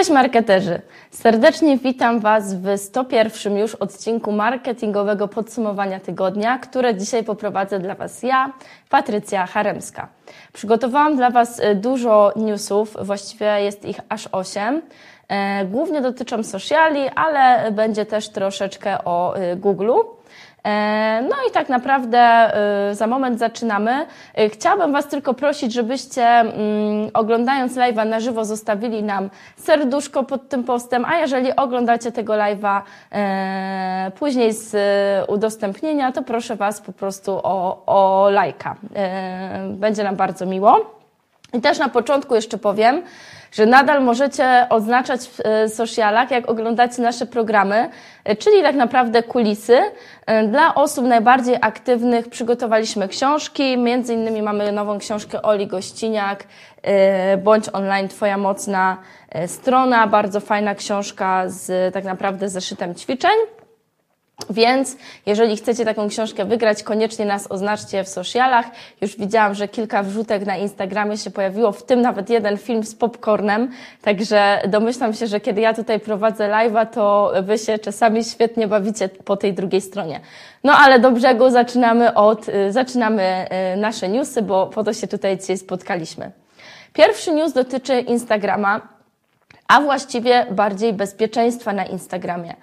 Cześć marketerzy! Serdecznie witam Was w 101 już odcinku marketingowego podsumowania tygodnia, które dzisiaj poprowadzę dla Was ja, Patrycja Haremska. Przygotowałam dla Was e, dużo newsów, właściwie jest ich aż 8. E, głównie dotyczą sociali, ale będzie też troszeczkę o e, Google. E, no i tak naprawdę e, za moment zaczynamy. E, chciałabym Was tylko prosić, żebyście mm, oglądając live'a na żywo zostawili nam serduszko pod tym postem, a jeżeli oglądacie tego live'a później z udostępnienia, to proszę Was po prostu o, o lajka. Będzie nam bardzo miło. I też na początku jeszcze powiem, że nadal możecie oznaczać w e, socialach, jak oglądacie nasze programy, e, czyli tak naprawdę kulisy. E, dla osób najbardziej aktywnych przygotowaliśmy książki, między innymi mamy nową książkę Oli Gościniak, Bądź online Twoja mocna strona, bardzo fajna książka z tak naprawdę zeszytem ćwiczeń. Więc jeżeli chcecie taką książkę wygrać, koniecznie nas oznaczcie w socialach. Już widziałam, że kilka wrzutek na Instagramie się pojawiło, w tym nawet jeden film z popcornem, także domyślam się, że kiedy ja tutaj prowadzę live'a, to Wy się czasami świetnie bawicie po tej drugiej stronie. No ale do brzegu zaczynamy od, y, zaczynamy y, nasze newsy, bo po to się tutaj dzisiaj spotkaliśmy. Pierwszy news dotyczy Instagrama, a właściwie bardziej bezpieczeństwa na Instagramie.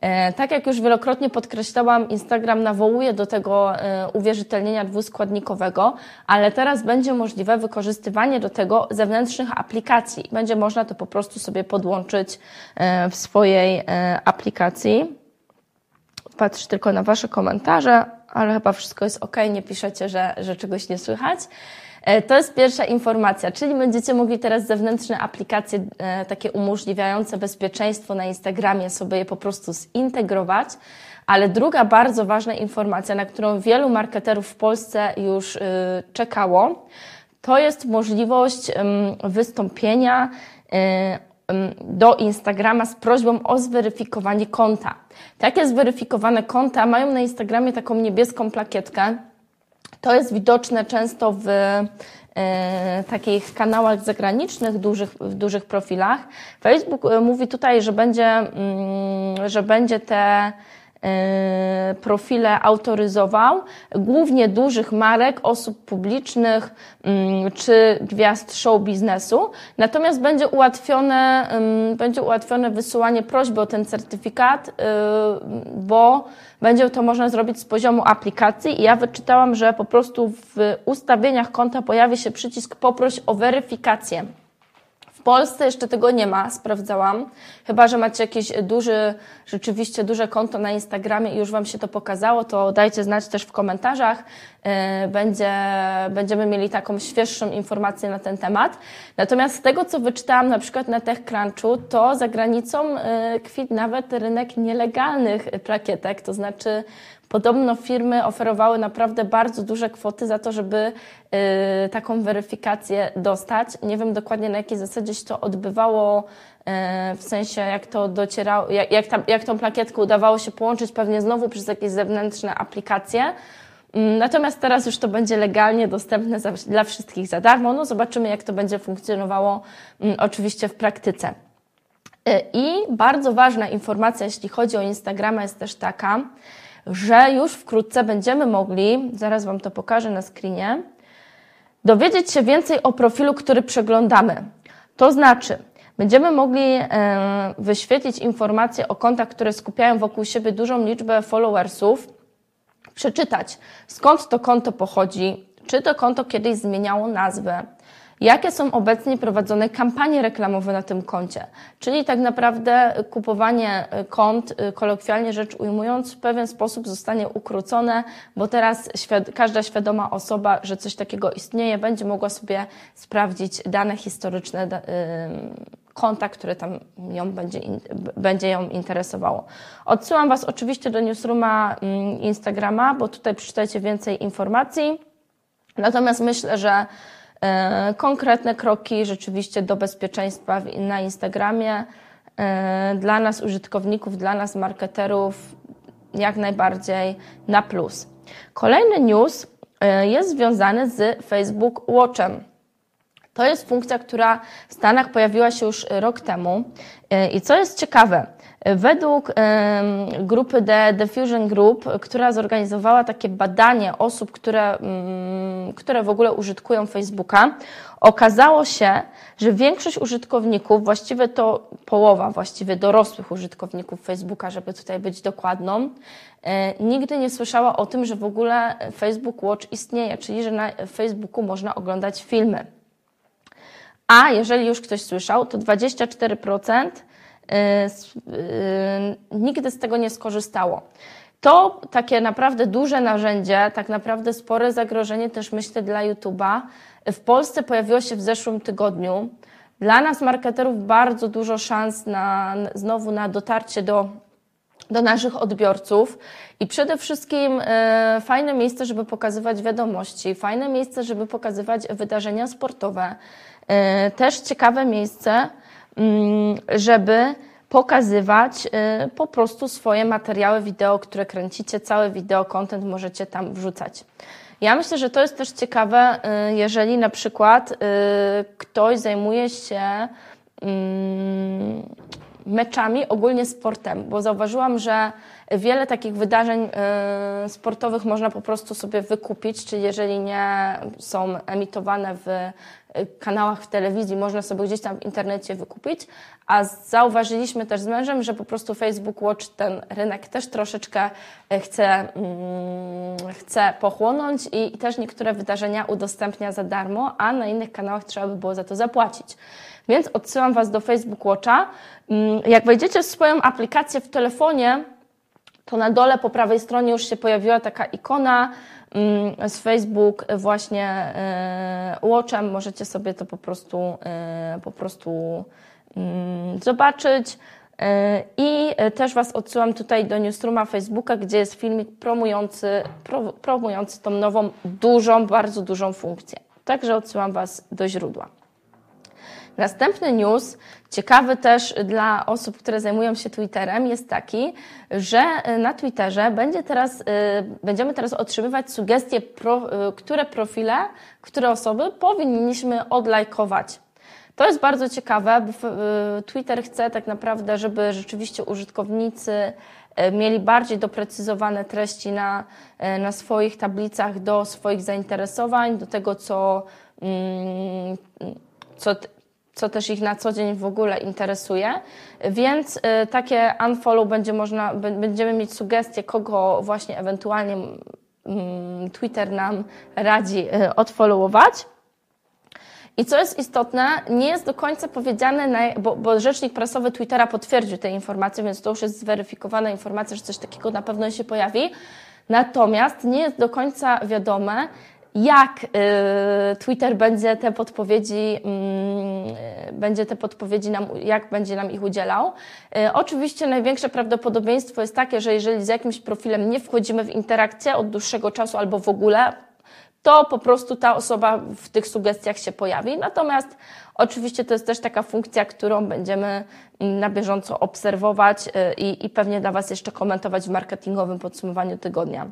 E, tak jak już wielokrotnie podkreślałam, Instagram nawołuje do tego e, uwierzytelnienia dwuskładnikowego, ale teraz będzie możliwe wykorzystywanie do tego zewnętrznych aplikacji. Będzie można to po prostu sobie podłączyć e, w swojej aplikacji. Patrzę tylko na Wasze komentarze, ale chyba wszystko jest ok, nie piszecie, że, że czegoś nie słychać. E, to jest pierwsza informacja, czyli będziecie mogli teraz zewnętrzne aplikacje e, takie umożliwiające bezpieczeństwo na Instagramie sobie je po prostu zintegrować. Ale druga bardzo ważna informacja, na którą wielu marketerów w Polsce już y, czekało, to jest możliwość wystąpienia y, do Instagrama z prośbą o zweryfikowanie konta. Takie zweryfikowane konta mają na Instagramie taką niebieską plakietkę, to jest widoczne często w e, takich kanałach zagranicznych, dużych, w dużych profilach. Facebook e, mówi tutaj, że będzie, mm, że będzie te profile autoryzował, głównie dużych marek, osób publicznych mm, czy gwiazd show biznesu. Natomiast będzie ułatwione, będzie ułatwione wysyłanie prośby o ten certyfikat, y, bo będzie to można zrobić z poziomu aplikacji. I ja wyczytałam, że po prostu w ustawieniach konta pojawi się przycisk poproś o weryfikację. W Polsce jeszcze tego nie ma, sprawdzałam. Chyba, że macie jakieś duży, rzeczywiście duże konto na Instagramie i już Wam się to pokazało, to dajcie znać też w komentarzach. E, będzie, będziemy mieli taką świeższą informację na ten temat. Natomiast z tego, co wyczytałam na przykład na TechCrunchu, to za granicą e, kwit nawet rynek nielegalnych plakietek, to znaczy Podobno firmy oferowały naprawdę bardzo duże kwoty za to, żeby y, taką weryfikację dostać. Nie wiem dokładnie na jakiej zasadzie się to odbywało, y, w sensie jak to docierało, jak, jak, ta, jak tą plakietkę udawało się połączyć pewnie znowu przez jakieś zewnętrzne aplikacje. Mm, natomiast teraz już to będzie legalnie dostępne za, dla wszystkich za darmo. No zobaczymy, jak to będzie funkcjonowało mm, oczywiście w praktyce. Y, I bardzo ważna informacja, jeśli chodzi o Instagrama, jest też taka, że już wkrótce będziemy mogli, zaraz Wam to pokażę na screenie, dowiedzieć się więcej o profilu, który przeglądamy. To znaczy, będziemy mogli wyświetlić informacje o kontach, które skupiają wokół siebie dużą liczbę followersów, przeczytać skąd to konto pochodzi, czy to konto kiedyś zmieniało nazwę, jakie są obecnie prowadzone kampanie reklamowe na tym koncie. Czyli tak naprawdę kupowanie kont, kolokwialnie rzecz ujmując, w pewien sposób zostanie ukrócone, bo teraz świad każda świadoma osoba, że coś takiego istnieje, będzie mogła sobie sprawdzić dane historyczne yy, konta, które tam ją będzie, będzie ją interesowało. Odsyłam Was oczywiście do newsrooma Instagrama, bo tutaj przeczytajcie więcej informacji. Natomiast myślę, że konkretne kroki rzeczywiście do bezpieczeństwa na Instagramie e, dla nas użytkowników, dla nas marketerów jak najbardziej na plus. Kolejny news e, jest związany z Facebook Watchem. To jest funkcja, która w Stanach pojawiła się już rok temu. I co jest ciekawe, Według grupy The, The Fusion Group, która zorganizowała takie badanie osób, które, mm, które w ogóle użytkują Facebooka, okazało się, że większość użytkowników, właściwie to połowa właściwie dorosłych użytkowników Facebooka, żeby tutaj być dokładną, e, nigdy nie słyszała o tym, że w ogóle Facebook Watch istnieje, czyli że na Facebooku można oglądać filmy. A jeżeli już ktoś słyszał, to 24% Y, y, nigdy z tego nie skorzystało. To takie naprawdę duże narzędzie, tak naprawdę spore zagrożenie też myślę dla YouTube'a. W Polsce pojawiło się w zeszłym tygodniu. Dla nas, marketerów, bardzo dużo szans na, znowu na dotarcie do, do naszych odbiorców i przede wszystkim e, fajne miejsce, żeby pokazywać wiadomości, fajne miejsce, żeby pokazywać wydarzenia sportowe, e, też ciekawe miejsce, żeby pokazywać y, po prostu swoje materiały wideo, które kręcicie, cały wideo, content możecie tam wrzucać. Ja myślę, że to jest też ciekawe, y, jeżeli na przykład y, ktoś zajmuje się mm, meczami, ogólnie sportem, bo zauważyłam, że wiele takich wydarzeń sportowych można po prostu sobie wykupić, czyli jeżeli nie są emitowane w kanałach w telewizji, można sobie gdzieś tam w internecie wykupić, a zauważyliśmy też z mężem, że po prostu Facebook Watch ten rynek też troszeczkę e, chce, mm, chce pochłonąć i też niektóre wydarzenia udostępnia za darmo, a na innych kanałach trzeba by było za to zapłacić. Więc odsyłam Was do Facebook Watcha. Mm, jak wejdziecie w swoją aplikację w telefonie, to na dole po prawej stronie już się pojawiła taka ikona mm, z Facebook właśnie e, Watchem. Możecie sobie to po prostu, e, po prostu mm, zobaczyć. E, I też Was odsyłam tutaj do newsrooma Facebooka, gdzie jest filmik promujący, promujący tą nową, dużą, bardzo dużą funkcję. Także odsyłam Was do źródła. Następny news, ciekawy też dla osób, które zajmują się Twitterem, jest taki, że y, na Twitterze będzie teraz, y, będziemy teraz otrzymywać sugestie, y, które profile, które osoby powinniśmy odlajkować. To jest bardzo ciekawe, bo Twitter chce tak naprawdę, żeby rzeczywiście użytkownicy mieli bardziej doprecyzowane treści na, na swoich tablicach do swoich zainteresowań, do tego, co, mm, co co też ich na co dzień w ogóle interesuje. Więc y, takie unfollow będzie można, będziemy mieć sugestie, kogo właśnie ewentualnie Twitter nam radzi y, odfollowować. I co jest istotne, nie jest do końca powiedziane, bo, bo, rzecznik prasowy Twittera potwierdził te informacje, więc to już jest zweryfikowana informacja, że coś takiego na pewno się pojawi. Natomiast nie jest do końca wiadome, jak y, Twitter będzie te podpowiedzi, mm, będzie te podpowiedzi nam, jak będzie nam ich udzielał. Y, oczywiście największe prawdopodobieństwo jest takie, że jeżeli z jakimś profilem nie wchodzimy w interakcję od dłuższego czasu albo w ogóle, to po prostu ta osoba w tych sugestiach się pojawi. Natomiast oczywiście to jest też taka funkcja, którą będziemy mm, na bieżąco obserwować y, i, i pewnie dla Was jeszcze komentować w marketingowym podsumowaniu tygodnia.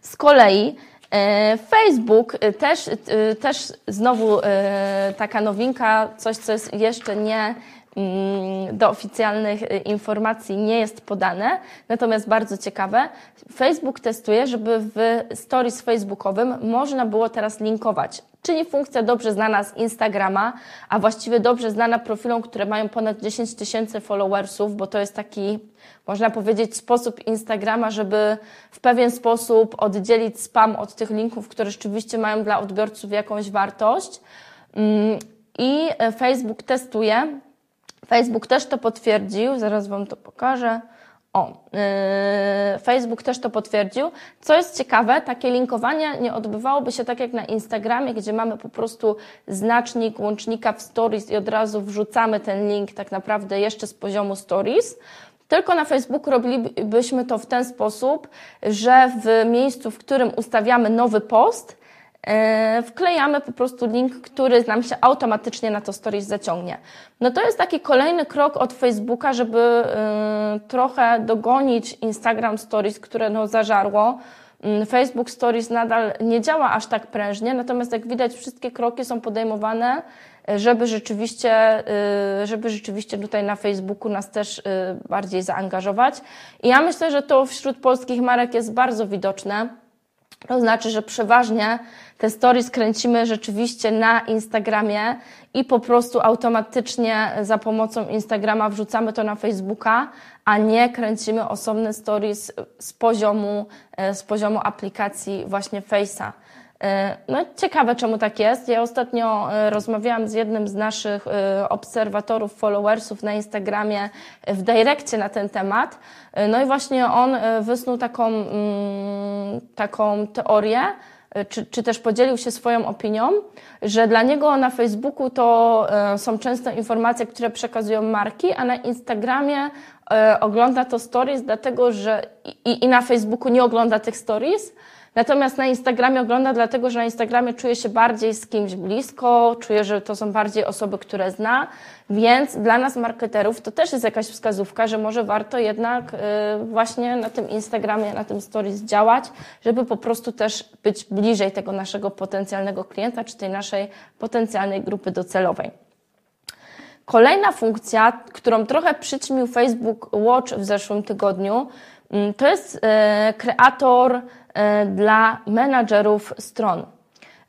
Z kolei Facebook e, też, e, też znowu taka nowinka, coś, co jest jeszcze nie do oficjalnych informacji nie jest podane, natomiast bardzo ciekawe. Facebook testuje, żeby w stories facebookowym można było teraz linkować, czyli funkcja dobrze znana z Instagrama, a właściwie dobrze znana profilom, które mają ponad 10 tysięcy followersów, bo to jest taki można powiedzieć, sposób Instagrama, żeby w pewien sposób oddzielić spam od tych linków, które rzeczywiście mają dla odbiorców jakąś wartość. Mm, I e, Facebook testuje. Facebook też to potwierdził, zaraz Wam to pokażę. O, yy, Facebook też to potwierdził. Co jest ciekawe, takie linkowanie nie odbywałoby się tak jak na Instagramie, gdzie mamy po prostu znacznik łącznika w stories i od razu wrzucamy ten link tak naprawdę jeszcze z poziomu stories. Tylko na Facebooku robilibyśmy to w ten sposób, że w miejscu, w którym ustawiamy nowy post, wklejamy po prostu link, który nam się automatycznie na to stories zaciągnie. No to jest taki kolejny krok od Facebooka, żeby e, trochę dogonić Instagram Stories, które no zażarło. Mm, Facebook Stories nadal nie działa aż tak prężnie, natomiast jak widać, wszystkie kroki są podejmowane, e, żeby rzeczywiście, e, żeby rzeczywiście tutaj na Facebooku nas też e, bardziej zaangażować. I ja myślę, że to wśród polskich marek jest bardzo widoczne. To znaczy, że przeważnie te stories kręcimy rzeczywiście na Instagramie i po prostu automatycznie za pomocą Instagrama wrzucamy to na Facebooka, a nie kręcimy osobne stories z poziomu, e, z poziomu aplikacji właśnie Face'a. E, no ciekawe, czemu tak jest. Ja ostatnio e, rozmawiałam z jednym z naszych obserwatorów, followersów na Instagramie w direkcie na ten temat. No i właśnie on wysnuł taką, mm, taką teorię, czy, czy też podzielił się swoją opinią, że dla niego na Facebooku to e, są często informacje, które przekazują marki, a na Instagramie e, ogląda to stories, dlatego że i, i na Facebooku nie ogląda tych stories, Natomiast na Instagramie ogląda dlatego, że na Instagramie czuje się bardziej z kimś blisko, czuje, że to są bardziej osoby, które zna, więc dla nas marketerów to też jest jakaś wskazówka, że może warto jednak y, właśnie na tym Instagramie, na tym stories działać, żeby po prostu też być bliżej tego naszego potencjalnego klienta, czy tej naszej potencjalnej grupy docelowej. Kolejna funkcja, którą trochę przyćmił Facebook Watch w zeszłym tygodniu, mm, to jest y, kreator dla menadżerów stron.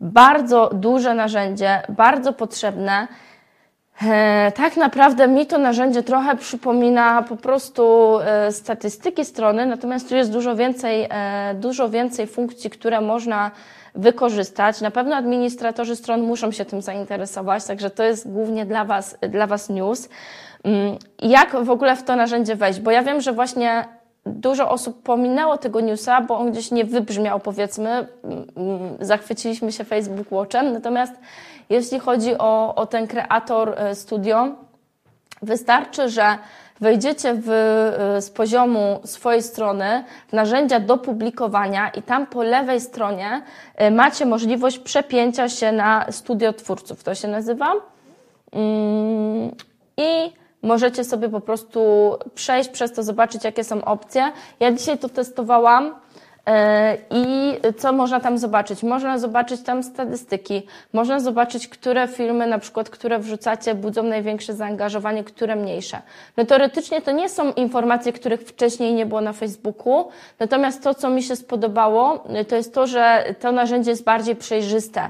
Bardzo duże narzędzie, bardzo potrzebne. E, tak naprawdę mi to narzędzie trochę przypomina po prostu e, statystyki strony, natomiast tu jest dużo więcej, dużo więcej funkcji, które można wykorzystać. Na pewno administratorzy stron muszą się tym zainteresować, także to jest głównie dla Was, dla was news. Mm, jak w ogóle w to narzędzie wejść? Bo ja wiem, że właśnie dużo osób pominęło tego newsa, bo on gdzieś nie wybrzmiał, powiedzmy. Mm, zachwyciliśmy się Facebook Watchem. Natomiast jeśli chodzi o, o ten kreator e, studio, wystarczy, że wejdziecie w, e, z poziomu swojej strony w narzędzia do publikowania i tam po lewej stronie e, macie możliwość przepięcia się na studio twórców. To się nazywa. Mm, I Możecie sobie po prostu przejść przez to, zobaczyć, jakie są opcje. Ja dzisiaj to testowałam. E, I co można tam zobaczyć? Można zobaczyć tam statystyki, można zobaczyć, które filmy, na przykład, które wrzucacie, budzą największe zaangażowanie, które mniejsze. No teoretycznie to nie są informacje, których wcześniej nie było na Facebooku, natomiast to, co mi się spodobało, to jest to, że to narzędzie jest bardziej przejrzyste.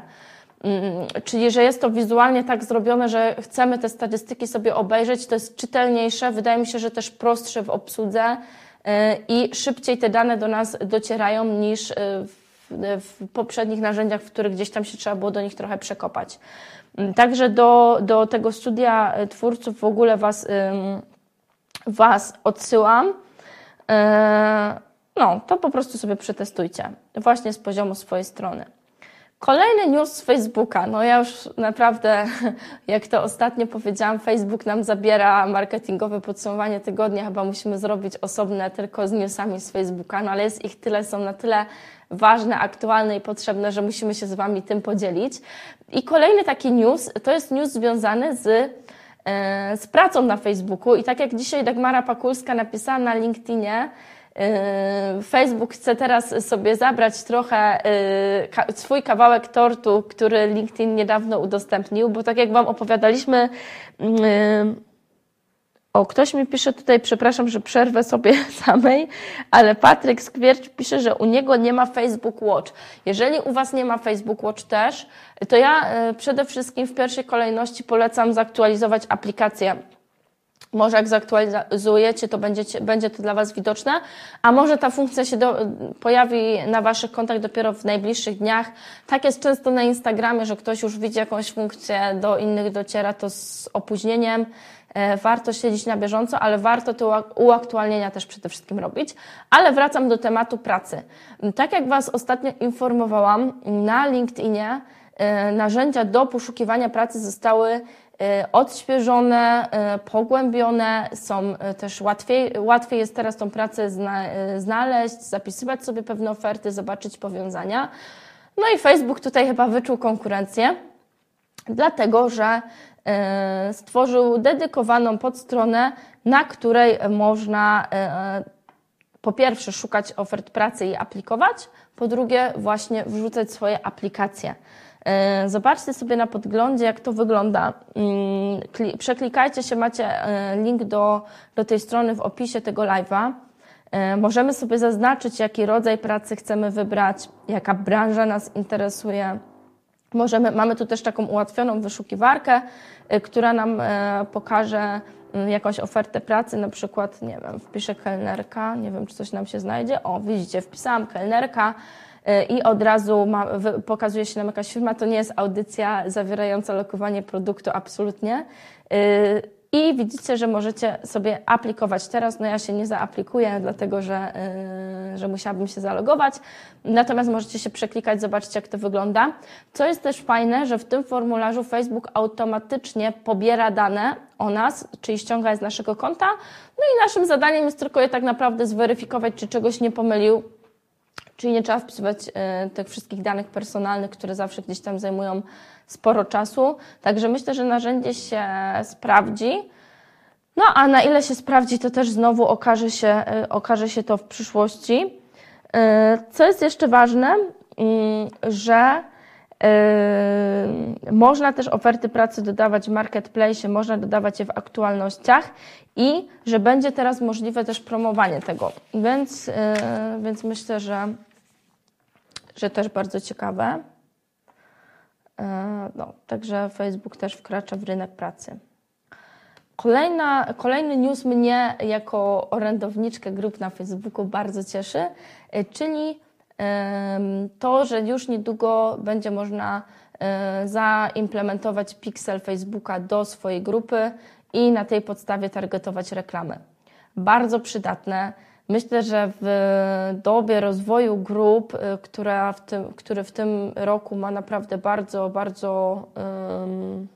Mm, czyli, że jest to wizualnie tak zrobione, że chcemy te statystyki sobie obejrzeć, to jest czytelniejsze, wydaje mi się, że też prostsze w obsłudze y, i szybciej te dane do nas docierają niż y, w, poprzednich narzędziach, w których gdzieś tam się trzeba było do nich trochę przekopać. Mm, także do, do tego studia y, twórców w ogóle Was, was odsyłam. No, to po prostu sobie przetestujcie, właśnie z poziomu swojej strony. Kolejny news z Facebooka. No ja już naprawdę, jak to ostatnio powiedziałam, Facebook nam zabiera marketingowe podsumowanie tygodnia. Chyba musimy zrobić osobne tylko z newsami z Facebooka, no ale jest ich tyle, są na tyle ważne, aktualne i potrzebne, że musimy się z Wami tym podzielić. I kolejny taki news, to jest news związany z e, z pracą na Facebooku i tak jak dzisiaj Dagmara Pakulska napisała na LinkedInie, Facebook chce teraz sobie zabrać trochę yy, swój kawałek tortu, który LinkedIn niedawno udostępnił, bo tak jak Wam opowiadaliśmy, yy, o, ktoś mi pisze tutaj, przepraszam, że przerwę sobie samej, ale Patryk Skwiercz pisze, że u niego nie ma Facebook Watch. Jeżeli u Was nie ma Facebook Watch też, to ja przede wszystkim w pierwszej kolejności polecam zaktualizować aplikację może jak zaktualizujecie, to będziecie, będzie to dla Was widoczne, a może ta funkcja się do, pojawi na Waszych kontach dopiero w najbliższych dniach. Tak jest często na Instagramie, że ktoś już widzi jakąś funkcję, do innych dociera to z opóźnieniem. E, warto śledzić na bieżąco, ale warto te uaktualnienia też przede wszystkim robić. Ale wracam do tematu pracy. Tak jak Was ostatnio informowałam, na LinkedInie e, narzędzia do poszukiwania pracy zostały odświeżone, y, pogłębione, są y, też łatwiej, łatwiej jest teraz tą pracę znaleźć, zapisywać sobie pewne oferty, zobaczyć powiązania. No i Facebook tutaj chyba wyczuł konkurencję, dlatego że stworzył dedykowaną podstronę, na której można po pierwsze szukać ofert pracy i aplikować, po drugie właśnie wrzucać swoje aplikacje. E, zobaczcie sobie na podglądzie, jak to wygląda. Mm, przeklikajcie się, macie e, link do, do tej strony w opisie tego live'a. E, możemy sobie zaznaczyć, jaki rodzaj pracy chcemy wybrać, jaka branża nas interesuje. Możemy, mamy tu też taką ułatwioną wyszukiwarkę, która nam pokaże mm, jakąś ofertę pracy, na przykład, nie wiem, wpiszę kelnerka, nie wiem, czy coś nam się znajdzie. O, widzicie, wpisałam kelnerka, i od razu ma, pokazuje się nam jakaś firma. To nie jest audycja zawierająca lokowanie produktu, absolutnie. Y, I widzicie, że możecie sobie aplikować teraz. No ja się nie zaaplikuję, dlatego że, y, że musiałabym się zalogować. Natomiast możecie się przeklikać, zobaczyć jak to wygląda. Co jest też fajne, że w tym formularzu Facebook automatycznie pobiera dane o nas, czyli ściąga je z naszego konta. No i naszym zadaniem jest tylko je tak naprawdę zweryfikować, czy czegoś nie pomylił Czyli nie trzeba wpisywać e, tych wszystkich danych personalnych, które zawsze gdzieś tam zajmują sporo czasu. Także myślę, że narzędzie się sprawdzi. No a na ile się sprawdzi, to też znowu okaże się, e, okaże się to w przyszłości. E, co jest jeszcze ważne, mm, że można też oferty pracy dodawać w marketplace, można dodawać je w aktualnościach i że będzie teraz możliwe też promowanie tego. Więc, więc myślę, że że też bardzo ciekawe. E, no, także Facebook też wkracza w rynek pracy. Kolejna, kolejny news mnie jako orędowniczkę grup na Facebooku bardzo cieszy, czyli to, że już niedługo będzie można e, zaimplementować pixel Facebooka do swojej grupy i na tej podstawie targetować reklamy. Bardzo przydatne. Myślę, że w dobie rozwoju grup, y, która w tym, który w tym roku ma naprawdę bardzo, bardzo um,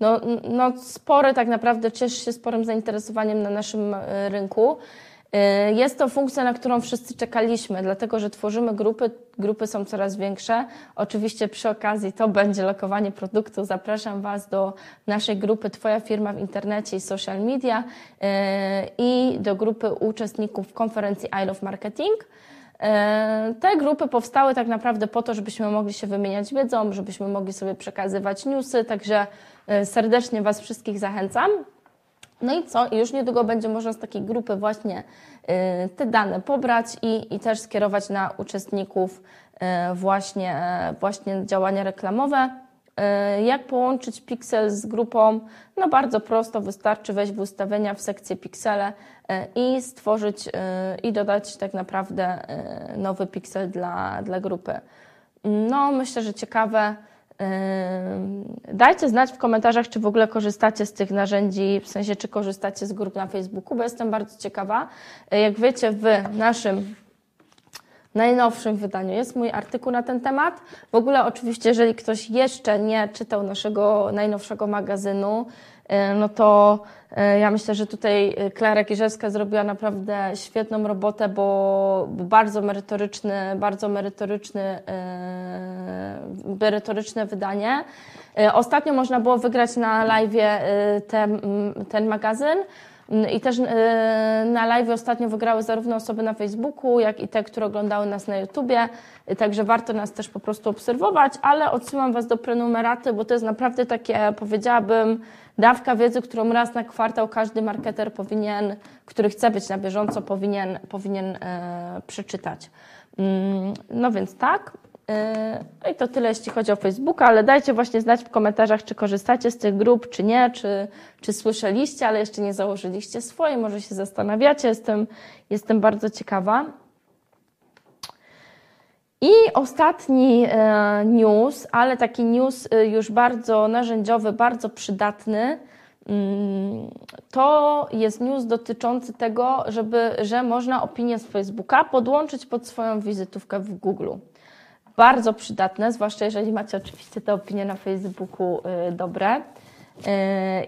no, no spore tak naprawdę, cieszy się sporym zainteresowaniem na naszym y, rynku. Y, jest to funkcja, na którą wszyscy czekaliśmy, dlatego że tworzymy grupy, grupy są coraz większe. Oczywiście przy okazji to będzie lokowanie produktu. Zapraszam Was do naszej grupy Twoja firma w internecie i social media y, i do grupy uczestników konferencji I Love Marketing. Y, te grupy powstały tak naprawdę po to, żebyśmy mogli się wymieniać wiedzą, żebyśmy mogli sobie przekazywać newsy, także serdecznie Was wszystkich zachęcam. No i co? I już niedługo będzie można z takiej grupy właśnie y, te dane pobrać i, i też skierować na uczestników y, właśnie, y, właśnie działania reklamowe. Jak połączyć Pixel z grupą? No bardzo prosto, wystarczy wejść w ustawienia w sekcję Pixele i stworzyć i dodać tak naprawdę nowy Pixel dla, dla grupy. No myślę, że ciekawe. Dajcie znać w komentarzach, czy w ogóle korzystacie z tych narzędzi, w sensie, czy korzystacie z grup na Facebooku, bo jestem bardzo ciekawa. Jak wiecie, w naszym najnowszym wydaniu jest mój artykuł na ten temat. W ogóle, oczywiście, jeżeli ktoś jeszcze nie czytał naszego najnowszego magazynu, E, no to e, ja myślę, że tutaj Klara Kierzewska zrobiła naprawdę świetną robotę, bo, bardzo merytoryczny, bardzo merytoryczny, e, merytoryczne wydanie. Ostatnio można było wygrać na live ten, ten magazyn. I też na live ostatnio wygrały zarówno osoby na Facebooku, jak i te, które oglądały nas na YouTubie. Także warto nas też po prostu obserwować, ale odsyłam Was do prenumeraty, bo to jest naprawdę takie, powiedziałabym, dawka wiedzy, którą raz na kwartał każdy marketer powinien, który chce być na bieżąco, powinien, powinien e, przeczytać. Mm, no więc tak. E, no i to tyle, jeśli chodzi o Facebooka, ale dajcie właśnie znać w komentarzach, czy korzystacie z tych grup, czy nie, czy, czy słyszeliście, ale jeszcze nie założyliście swojej, może się zastanawiacie, jestem, jestem bardzo ciekawa. I ostatni e, news, ale taki news e, już bardzo narzędziowy, bardzo przydatny, mm, to jest news dotyczący tego, żeby, że można opinię z Facebooka podłączyć pod swoją wizytówkę w Google. Bardzo przydatne, zwłaszcza jeżeli macie oczywiście te opinie na Facebooku e, dobre.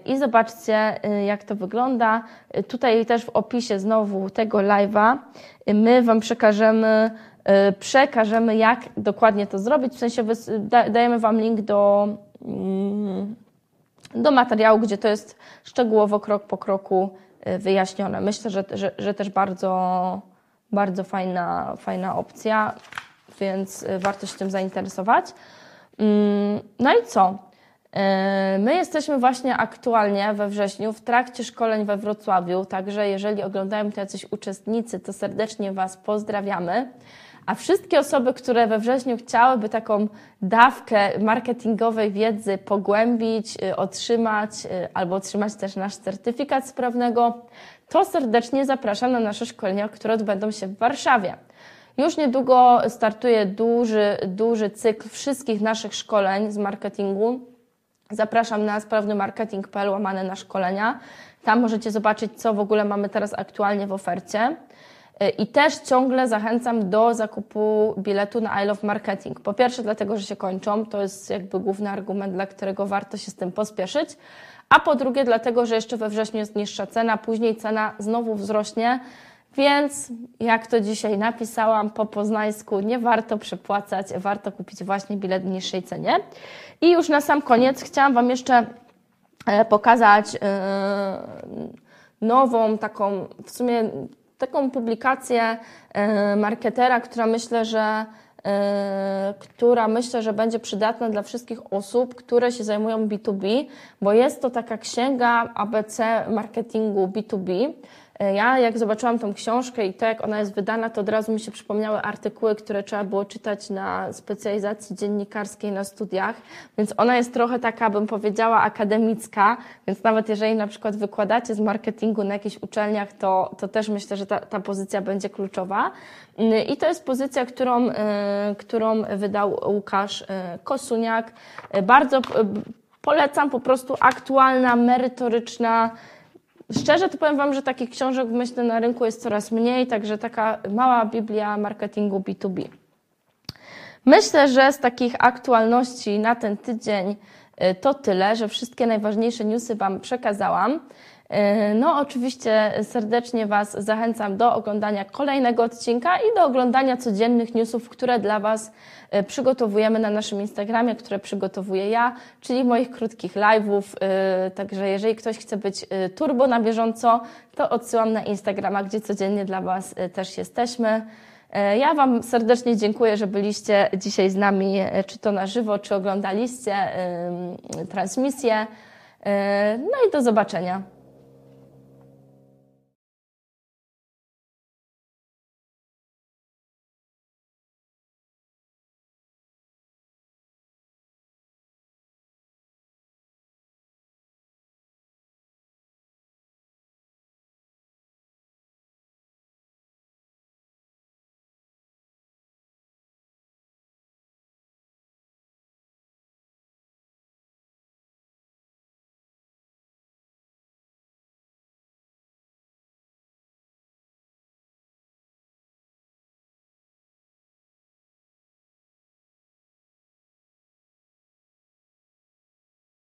I zobaczcie, jak to wygląda. Tutaj też w opisie znowu tego live'a my Wam przekażemy przekażemy, jak dokładnie to zrobić. W sensie dajemy Wam link do, mm, do materiału, gdzie to jest szczegółowo krok po kroku wyjaśnione. Myślę, że, że, że też bardzo, bardzo fajna, fajna opcja, więc warto się tym zainteresować. Mm, no i co? My jesteśmy właśnie aktualnie we wrześniu w trakcie szkoleń we Wrocławiu, także jeżeli oglądają to jacyś uczestnicy, to serdecznie Was pozdrawiamy. A wszystkie osoby, które we wrześniu chciałyby taką dawkę marketingowej wiedzy pogłębić, y, otrzymać y, albo otrzymać też nasz certyfikat sprawnego, to serdecznie zapraszam na nasze szkolenia, które odbędą się w Warszawie. Już niedługo startuje duży, duży cykl wszystkich naszych szkoleń z marketingu. Zapraszam na sprawnymarketing.pl łamane na szkolenia. Tam możecie zobaczyć, co w ogóle mamy teraz aktualnie w ofercie. I też ciągle zachęcam do zakupu biletu na I Love Marketing. Po pierwsze, dlatego, że się kończą, to jest jakby główny argument, dla którego warto się z tym pospieszyć. A po drugie, dlatego, że jeszcze we wrześniu jest niższa cena, później cena znowu wzrośnie. Więc, jak to dzisiaj napisałam po poznańsku, nie warto przepłacać, warto kupić właśnie bilet w niższej cenie. I już na sam koniec chciałam Wam jeszcze e, pokazać e, nową, taką w sumie taką publikację e, marketera, która myślę, że która myślę, że będzie przydatna dla wszystkich osób, które się zajmują B2B, bo jest to taka księga ABC marketingu B2B. E, ja jak zobaczyłam tą książkę i to jak ona jest wydana, to od razu mi się przypomniały artykuły, które trzeba było czytać na specjalizacji dziennikarskiej na studiach, więc ona jest trochę taka, bym powiedziała, akademicka, więc nawet jeżeli na przykład wykładacie z marketingu na jakichś uczelniach, to, to też myślę, że ta, ta pozycja będzie kluczowa. Mm, I to jest pozycja, którą, e, którą wydał Łukasz e, Kosuniak. Bardzo polecam, po prostu aktualna, merytoryczna, Szczerze to powiem Wam, że takich książek myślę na rynku jest coraz mniej, także taka mała Biblia marketingu B2B. Myślę, że z takich aktualności na ten tydzień y, to tyle, że wszystkie najważniejsze newsy Wam przekazałam. E, no, oczywiście serdecznie Was zachęcam do oglądania kolejnego odcinka i do oglądania codziennych newsów, które dla Was e, przygotowujemy na naszym Instagramie, które przygotowuję ja, czyli moich krótkich live'ów. E, także jeżeli ktoś chce być turbo na bieżąco, to odsyłam na Instagrama, gdzie codziennie dla Was też jesteśmy. Ja Wam serdecznie dziękuję, że byliście dzisiaj z nami, czy to na żywo, czy oglądaliście transmisję. No i do zobaczenia.